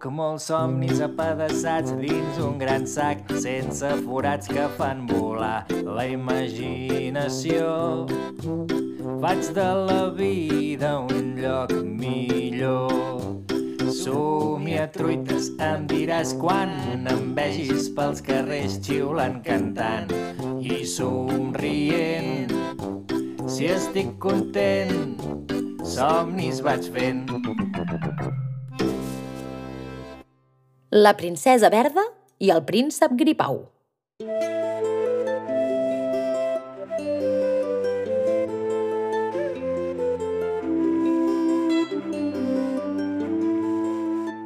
puc, molts somnis apedaçats dins un gran sac, sense forats que fan volar la imaginació. Faig de la vida un lloc millor. Somia truites, em diràs quan em vegis pels carrers xiulant, cantant i somrient. Si estic content, somnis vaig fent. La princesa verda i el príncep gripau.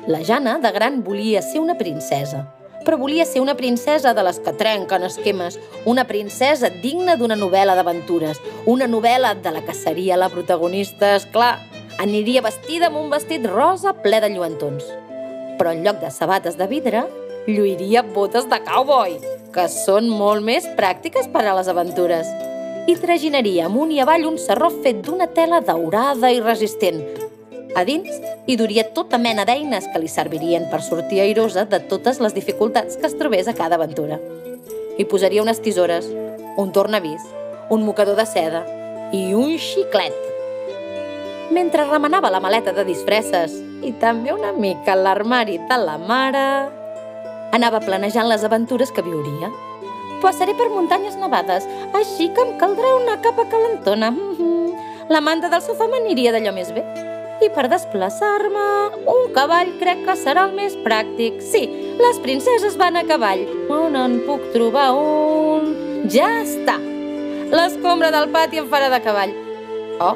La Jana, de gran, volia ser una princesa, però volia ser una princesa de les que trenquen esquemes, una princesa digna d'una novel·la d'aventures, una novel·la de la que seria la protagonista, és clar, aniria vestida amb un vestit rosa ple de lluentons. Però en lloc de sabates de vidre, lluiria botes de cowboy, que són molt més pràctiques per a les aventures. I traginaria amunt i avall un serró fet d'una tela daurada i resistent, a dins hi duria tota mena d'eines que li servirien per sortir airosa de totes les dificultats que es trobés a cada aventura. Hi posaria unes tisores, un tornavís, un mocador de seda i un xiclet. Mentre remenava la maleta de disfresses i també una mica l'armari de la mare, anava planejant les aventures que viuria. Passaré per muntanyes nevades, així que em caldrà una capa calentona. La manta del sofà m'aniria d'allò més bé i per desplaçar-me, un cavall crec que serà el més pràctic. Sí, les princeses van a cavall. On en puc trobar un... Ja està! L'escombra del pati em farà de cavall. Oh,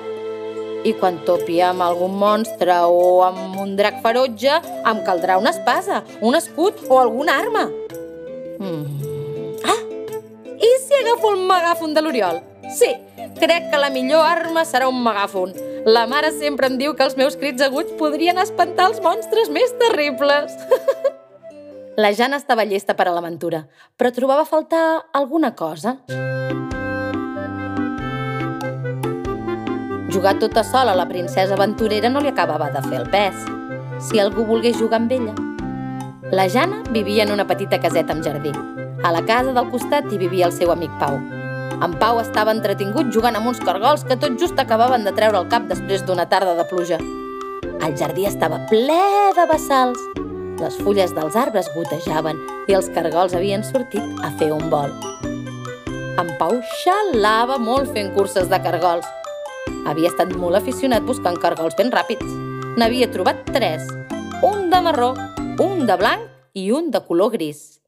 i quan topi amb algun monstre o amb un drac ferotge, em caldrà una espasa, un escut o alguna arma. Mm. Ah! I si agafo el megàfon de l'Oriol? Sí, crec que la millor arma serà un megàfon. La mare sempre em diu que els meus crits aguts podrien espantar els monstres més terribles. la Jana estava llesta per a l'aventura, però trobava a faltar alguna cosa. Jugar tota sola a la princesa aventurera no li acabava de fer el pes. Si algú volgués jugar amb ella. La Jana vivia en una petita caseta amb jardí. A la casa del costat hi vivia el seu amic Pau, en Pau estava entretingut jugant amb uns cargols que tot just acabaven de treure el cap després d'una tarda de pluja. El jardí estava ple de bassals. Les fulles dels arbres gotejaven i els cargols havien sortit a fer un vol. En Pau xalava molt fent curses de cargols. Havia estat molt aficionat buscant cargols ben ràpids. N'havia trobat tres. Un de marró, un de blanc i un de color gris.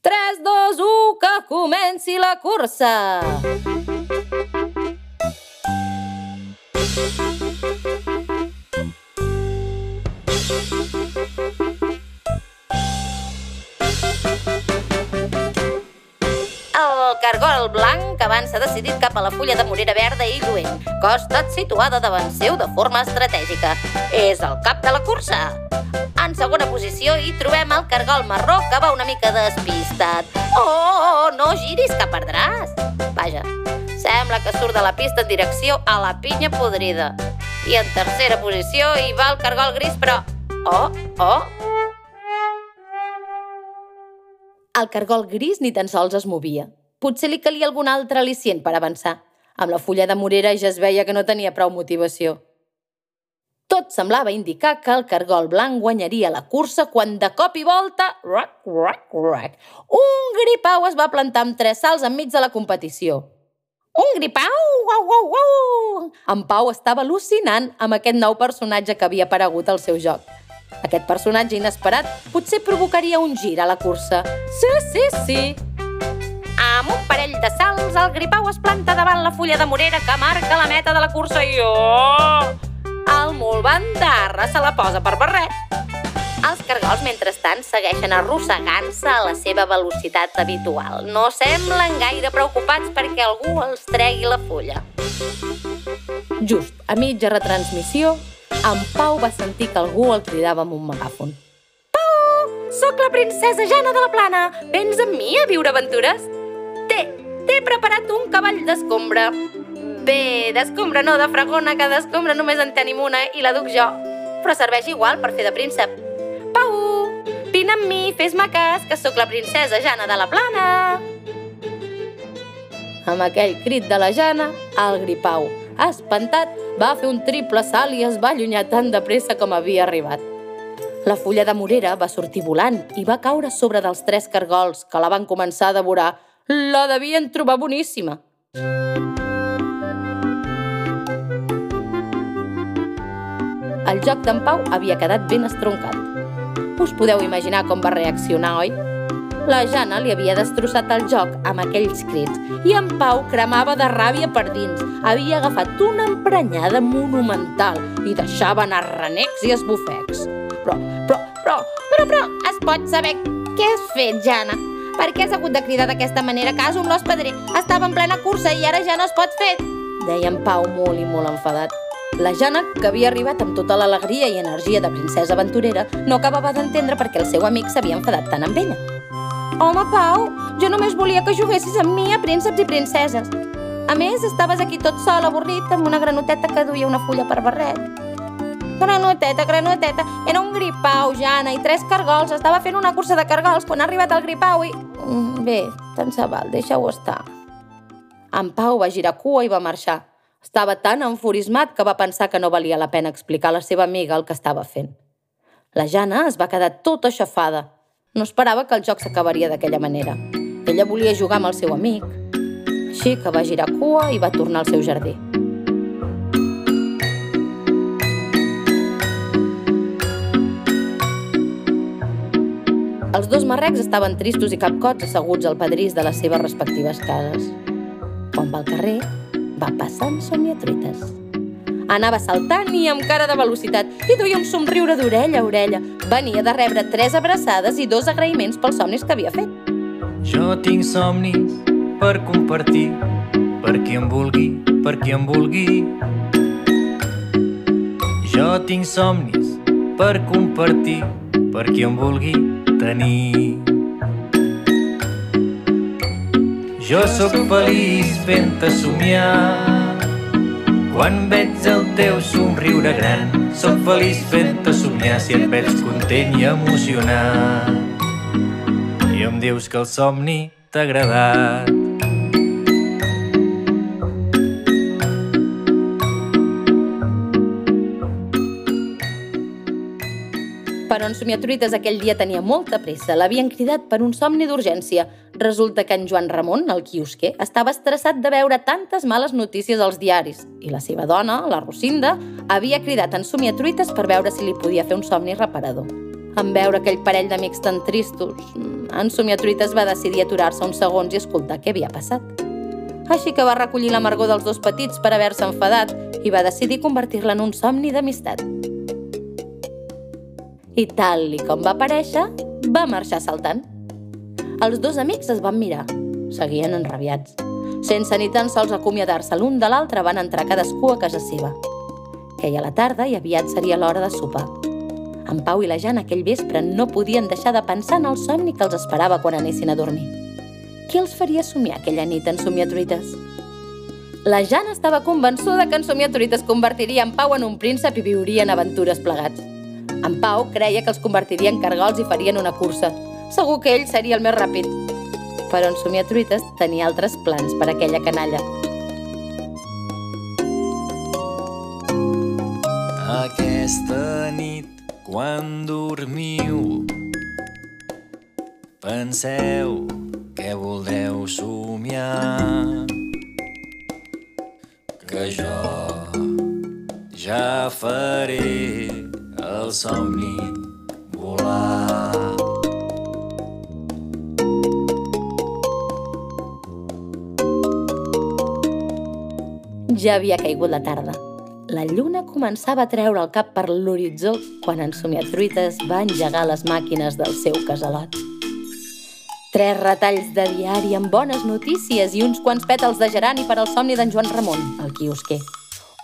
3, 2, 1, que comenci la cursa! Cargol blanc avança decidit cap a la fulla de morera verda i lluent, que ha estat situada davant seu de forma estratègica. És el cap de la cursa. En segona posició hi trobem el cargol marró que va una mica despistat. Oh, oh, oh, no giris que perdràs. Vaja, sembla que surt de la pista en direcció a la pinya podrida. I en tercera posició hi va el cargol gris, però... Oh, oh, el cargol gris ni tan sols es movia. Potser li calia algun altre al·licient per avançar. Amb la fulla de morera ja es veia que no tenia prou motivació. Tot semblava indicar que el cargol blanc guanyaria la cursa quan de cop i volta... Rac, rac, rac, un gripau es va plantar amb tres salts enmig de la competició. Un gripau! Uau, uau, uau! En Pau estava al·lucinant amb aquest nou personatge que havia aparegut al seu joc. Aquest personatge inesperat potser provocaria un gir a la cursa. Sí, sí, sí! Amb un parell de salts, el gripau es planta davant la fulla de morera que marca la meta de la cursa i... Oh! El molt bandarra se la posa per barret. Els cargols, mentrestant, segueixen arrossegant-se a la seva velocitat habitual. No semblen gaire preocupats perquè algú els tregui la fulla. Just a mitja retransmissió, en Pau va sentir que algú el cridava amb un megàfon. Pau! Soc la princesa Jana de la Plana! Vens amb mi a viure aventures? T'he preparat un cavall d'escombra. Bé, d'escombra no, de fragona, que d'escombra només en tenim una i la duc jo. Però serveix igual per fer de príncep. Pau! Vine amb mi, fes-me cas, que sóc la princesa Jana de la Plana! Amb aquell crit de la Jana, el gripau, espantat, va fer un triple salt i es va allunyar tan de pressa com havia arribat. La fulla de morera va sortir volant i va caure sobre dels tres cargols que la van començar a devorar. La devien trobar boníssima. El joc d'en Pau havia quedat ben estroncat. Us podeu imaginar com va reaccionar, oi? La Jana li havia destrossat el joc amb aquells crits i en Pau cremava de ràbia per dins. Havia agafat una emprenyada monumental i deixava anar renecs i esbufecs. Però, però, però, però, però, es pot saber què has fet, Jana? Per què has hagut de cridar d'aquesta manera? Caso un l'os pedrer estava en plena cursa i ara ja no es pot fer. Deia en Pau molt i molt enfadat. La Jana, que havia arribat amb tota l'alegria i energia de princesa aventurera, no acabava d'entendre per què el seu amic s'havia enfadat tant amb ella. Home, Pau, jo només volia que juguessis amb mi a prínceps i princeses. A més, estaves aquí tot sol, avorrit, amb una granoteta que duia una fulla per barret. Granoteta, granoteta, era un gripau, Jana, i tres cargols. Estava fent una cursa de cargols quan ha arribat el gripau i... Mm, bé, tant se val, deixa-ho estar. En Pau va girar cua i va marxar. Estava tan enfurismat que va pensar que no valia la pena explicar a la seva amiga el que estava fent. La Jana es va quedar tota aixafada. No esperava que el joc s'acabaria d'aquella manera. Ella volia jugar amb el seu amic. Així que va girar cua i va tornar al seu jardí. Els dos marrecs estaven tristos i capcots asseguts al pedrís de les seves respectives cases. Quan va al carrer, va passant somiatruites. Anava saltant i amb cara de velocitat i duia un somriure d'orella a orella. Venia de rebre tres abraçades i dos agraïments pels somnis que havia fet. Jo tinc somnis per compartir, per qui em vulgui, per qui em vulgui. Jo tinc somnis per compartir, per qui em vulgui tenir. Jo sóc feliç fent-te somiar. Quan veig el teu somriure gran, sóc feliç fent-te somiar si et veig content i emocionat. I em dius que el somni t'ha agradat. Però en Somiatruites aquell dia tenia molta pressa. L'havien cridat per un somni d'urgència. Resulta que en Joan Ramon, el quiosquer, estava estressat de veure tantes males notícies als diaris i la seva dona, la Rosinda, havia cridat en Somiatruites per veure si li podia fer un somni reparador. En veure aquell parell d'amics tan tristos, en Somiatruites va decidir aturar-se uns segons i escoltar què havia passat. Així que va recollir l'amargor dels dos petits per haver-se enfadat i va decidir convertir-la en un somni d'amistat i tal i com va aparèixer, va marxar saltant. Els dos amics es van mirar. Seguien enrabiats. Sense ni tan sols acomiadar-se l'un de l'altre, van entrar cadascú a casa seva. Queia la tarda i aviat seria l'hora de sopar. En Pau i la Jana aquell vespre no podien deixar de pensar en el somni que els esperava quan anessin a dormir. Qui els faria somiar aquella nit en somiatruites? La Jana estava convençuda que en somiatruites convertiria en Pau en un príncep i viurien aventures plegats. En Pau creia que els convertiria en cargols i farien una cursa. Segur que ell seria el més ràpid. Però en Somiatruites tenia altres plans per aquella canalla. Aquesta nit, quan dormiu, penseu què voldreu somiar. Que jo ja faré el somni volar. Ja havia caigut la tarda. La lluna començava a treure el cap per l'horitzó quan en Somiatruites va engegar les màquines del seu casalot. Tres retalls de diari amb bones notícies i uns quants pètals de gerani per al somni d'en Joan Ramon, el quiosquer.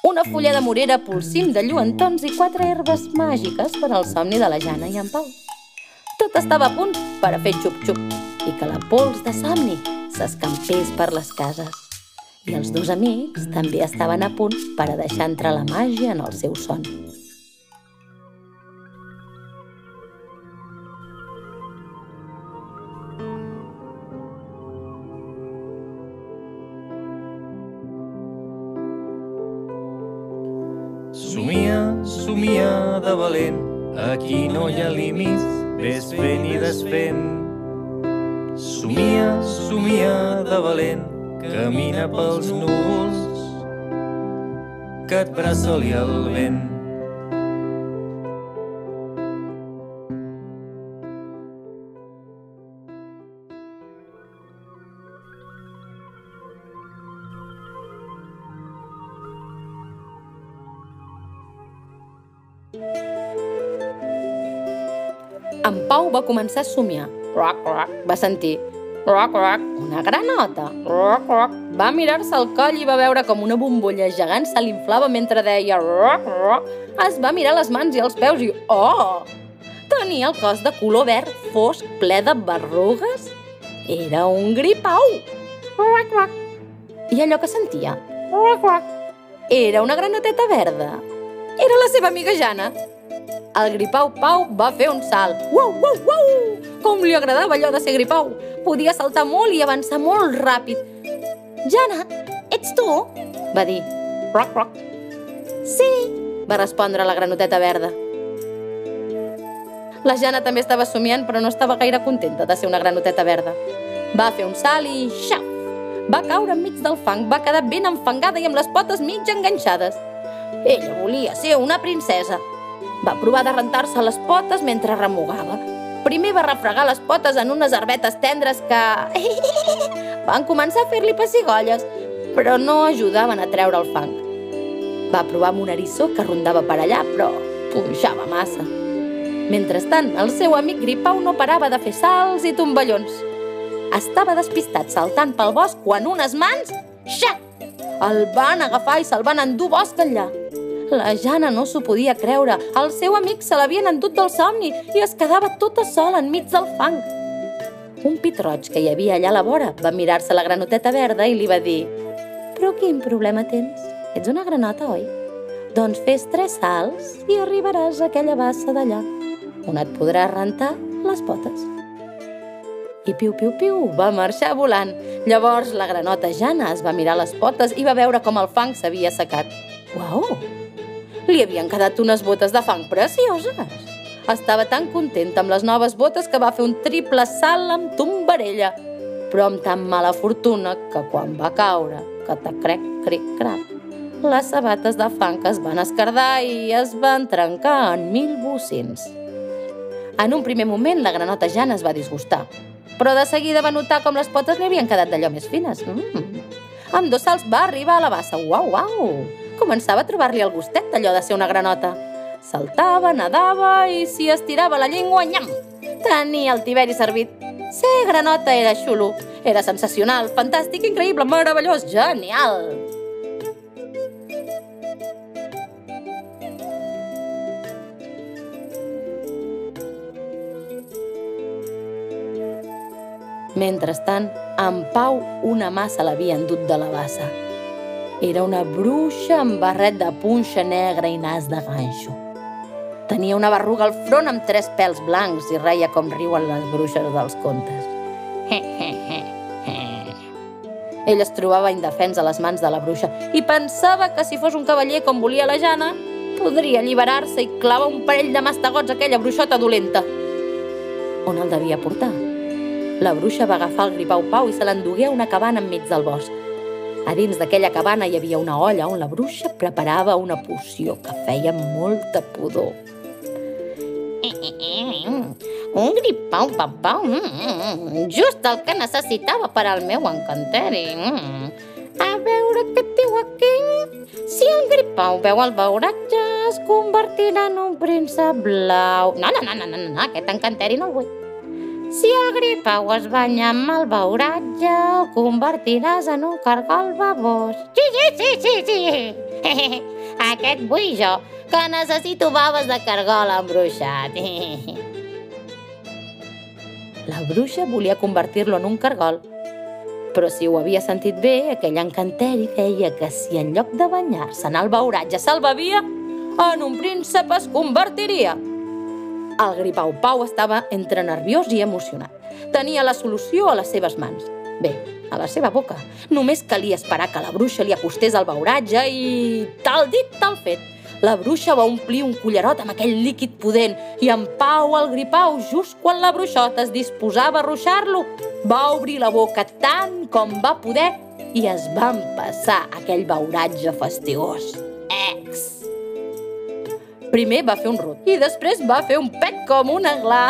Una fulla de morera polsim de lluentons i quatre herbes màgiques per al somni de la Jana i en Pau. Tot estava a punt per a fer xup-xup i que la pols de somni s'escampés per les cases. I els dos amics també estaven a punt per a deixar entrar la màgia en el seu son. Valent, aquí no hi ha límits, ves fent i desfent. Somia, somia de valent, camina pels núvols, que et braça-li el vent. Començar a somiar. Roc, roc, va sentir. Roc, roc, una granota. Roc, roc. Va mirar-se al coll i va veure com una bombolla gegant se l'inflava mentre deia roc, roc. Es va mirar les mans i els peus i, oh! Tenia el cos de color verd fosc ple de berrugues. Era un gripau. Roc, roc. I allò que sentia? Roc, roc. Era una granoteta verda. Era la seva amiga Jana. El gripau Pau va fer un salt. Uau, uau, uau! Com li agradava allò de ser gripau! Podia saltar molt i avançar molt ràpid. Jana, ets tu? va dir. Roc, roc. Sí, va respondre la granoteta verda. La Jana també estava somiant, però no estava gaire contenta de ser una granoteta verda. Va fer un salt i xaf! Va caure enmig del fang, va quedar ben enfangada i amb les potes mig enganxades. Ella volia ser una princesa, va provar de rentar-se les potes mentre remugava. Primer va refregar les potes en unes herbetes tendres que... van començar a fer-li pessigolles, però no ajudaven a treure el fang. Va provar amb un eriçó que rondava per allà, però punxava massa. Mentrestant, el seu amic Gripau no parava de fer salts i tomballons. Estava despistat saltant pel bosc quan unes mans... Xac! El van agafar i se'l van endur bosc enllà. La Jana no s'ho podia creure. El seu amic se l'havien endut del somni i es quedava tota sola enmig del fang. Un pit roig que hi havia allà a la vora va mirar-se la granoteta verda i li va dir «Però quin problema tens? Ets una granota, oi? Doncs fes tres salts i arribaràs a aquella bassa d'allà, on et podràs rentar les potes». I piu, piu, piu, va marxar volant. Llavors la granota Jana es va mirar les potes i va veure com el fang s'havia secat. Uau! Li havien quedat unes botes de fang precioses. Estava tan contenta amb les noves botes que va fer un triple salt amb tombarella, però amb tan mala fortuna que quan va caure, que te crec, cric, crac, les sabates de fang es van escardar i es van trencar en mil bocins. En un primer moment, la granota Jana es va disgustar, però de seguida va notar com les potes li havien quedat d'allò més fines. Mm. Amb dos salts va arribar a la bassa. Uau, uau! Començava a trobar-li el gustet d'allò de ser una granota. Saltava, nadava i si estirava la llengua, nyam! Tenia el tiberi servit. Ser granota era xulo. Era sensacional, fantàstic, increïble, meravellós, genial! Mentrestant, en Pau una massa l'havia endut de la bassa. Era una bruixa amb barret de punxa negra i nas de ganxo. Tenia una berruga al front amb tres pèls blancs i reia com riuen les bruixes dels contes. Ell es trobava indefens a les mans de la bruixa i pensava que si fos un cavaller com volia la Jana, podria alliberar-se i clavar un parell de mastegots a aquella bruixota dolenta. On el devia portar? La bruixa va agafar el gripau Pau i se l'endugué a una cabana enmig del bosc. A dins d'aquella cabana hi havia una olla on la bruixa preparava una poció que feia molta pudor. Un gripau, papau, mm, just el que necessitava per al meu encanteri. Mm. A veure què diu aquí. Si el gripau veu el beuratge, es convertirà en un príncep blau. No, no, no, no, no, no, aquest encanteri no el vull. Si el gripau es banya amb el beuratge, el convertiràs en un cargol babós. Sí, sí, sí, sí, sí. Aquest vull jo, que necessito baves de cargol embruixat. La bruixa volia convertir-lo en un cargol, però si ho havia sentit bé, aquell encanteri deia que si en lloc de banyar-se en el beuratge se'l bevia, en un príncep es convertiria. El gripau Pau estava entre nerviós i emocionat. Tenia la solució a les seves mans. Bé, a la seva boca. Només calia esperar que la bruixa li acostés al beuratge i... tal dit, tal fet. la bruixa va omplir un cullerot amb aquell líquid pudent i en Pau, el gripau, just quan la bruixota es disposava a ruixar-lo, va obrir la boca tant com va poder i es va empassar aquell beuratge fastigós. Ex! Primer va fer un rot i després va fer un pet com una gla.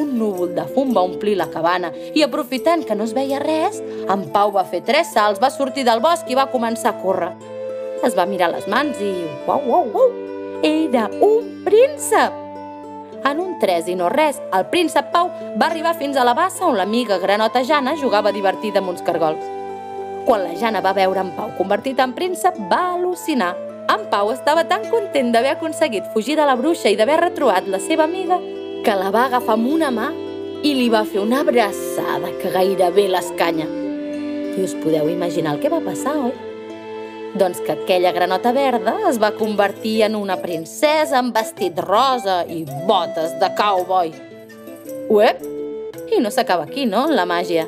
Un núvol de fum va omplir la cabana i, aprofitant que no es veia res, en Pau va fer tres salts, va sortir del bosc i va començar a córrer. Es va mirar les mans i... Uau, uau, uau! Era un príncep! En un tres i no res, el príncep Pau va arribar fins a la bassa on l'amiga granota Jana jugava divertida amb uns cargols. Quan la Jana va veure en Pau convertit en príncep, va al·lucinar. En Pau estava tan content d'haver aconseguit fugir de la bruixa i d'haver retrobat la seva amiga que la va agafar amb una mà i li va fer una abraçada que gairebé l'escanya. I us podeu imaginar el que va passar, oi? Doncs que aquella granota verda es va convertir en una princesa amb vestit rosa i botes de cowboy. Uep! I no s'acaba aquí, no, la màgia?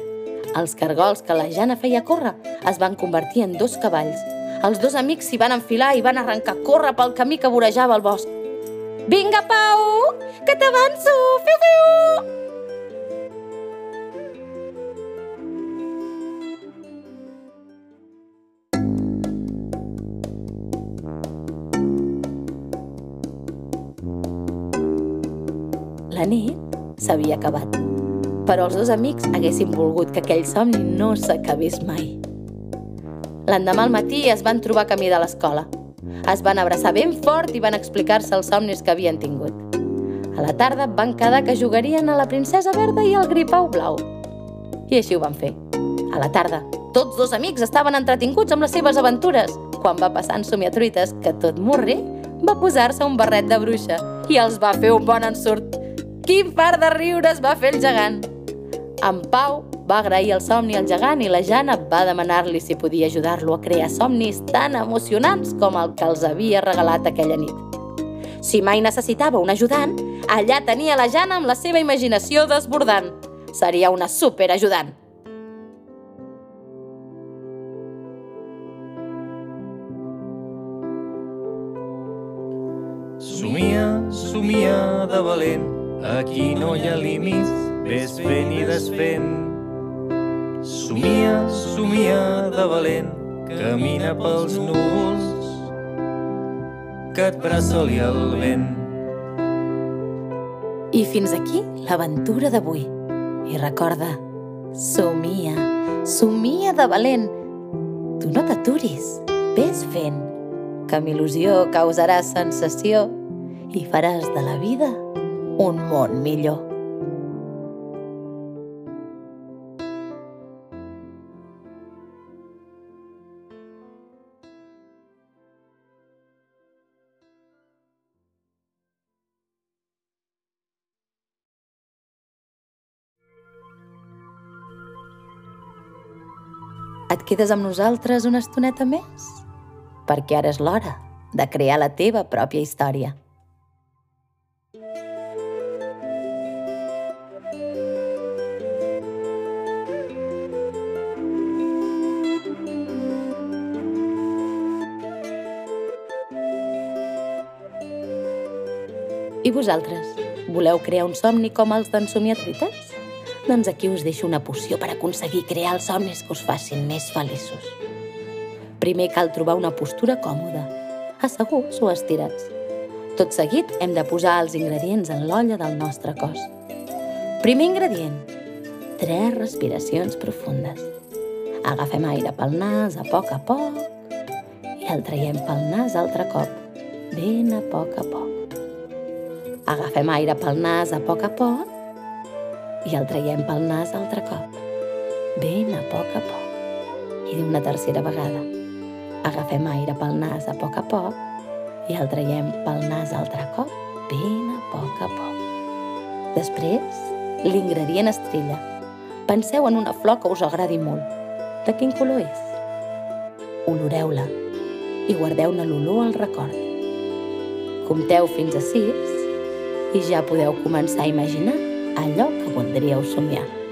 Els cargols que la Jana feia córrer es van convertir en dos cavalls. Els dos amics s'hi van enfilar i van arrencar a córrer pel camí que vorejava el bosc. Vinga, Pau, que t'avanço! Fiu, fiu! La nit s'havia acabat, però els dos amics haguessin volgut que aquell somni no s'acabés mai. L'endemà al matí es van trobar camí de l'escola. Es van abraçar ben fort i van explicar-se els somnis que havien tingut. A la tarda van quedar que jugarien a la princesa verda i al gripau blau. I així ho van fer. A la tarda, tots dos amics estaven entretinguts amb les seves aventures, quan va passar en somiatruites que tot morri va posar-se un barret de bruixa i els va fer un bon ensurt. Quin par de riures va fer el gegant! En Pau va agrair el somni al gegant i la Jana va demanar-li si podia ajudar-lo a crear somnis tan emocionants com el que els havia regalat aquella nit. Si mai necessitava un ajudant, allà tenia la Jana amb la seva imaginació desbordant. Seria una superajudant. Somia, somia de valent, aquí no hi ha límits, ves fent i desfent. Somia, somia de valent, camina pels núvols, que et braçoli el vent. I fins aquí l'aventura d'avui. I recorda, somia, somia de valent. Tu no t'aturis, ves fent, que amb il·lusió causaràs sensació i faràs de la vida un món millor. Quedes amb nosaltres una estoneta més? Perquè ara és l'hora de crear la teva pròpia història. I vosaltres? Voleu crear un somni com els d'en Somiatrites? Doncs aquí us deixo una poció per aconseguir crear els somnis que us facin més feliços. Primer cal trobar una postura còmoda, asseguts o estirats. Tot seguit hem de posar els ingredients en l'olla del nostre cos. Primer ingredient, tres respiracions profundes. Agafem aire pel nas a poc a poc i el traiem pel nas altre cop, ben a poc a poc. Agafem aire pel nas a poc a poc i el traiem pel nas altre cop, ben a poc a poc. I una tercera vegada. Agafem aire pel nas a poc a poc i el traiem pel nas altre cop, ben a poc a poc. Després, l'ingredient estrella. Penseu en una flor que us agradi molt. De quin color és? Oloreu-la i guardeu-ne l'olor al record. Compteu fins a sis i ja podeu començar a imaginar allò que voldríeu somiar.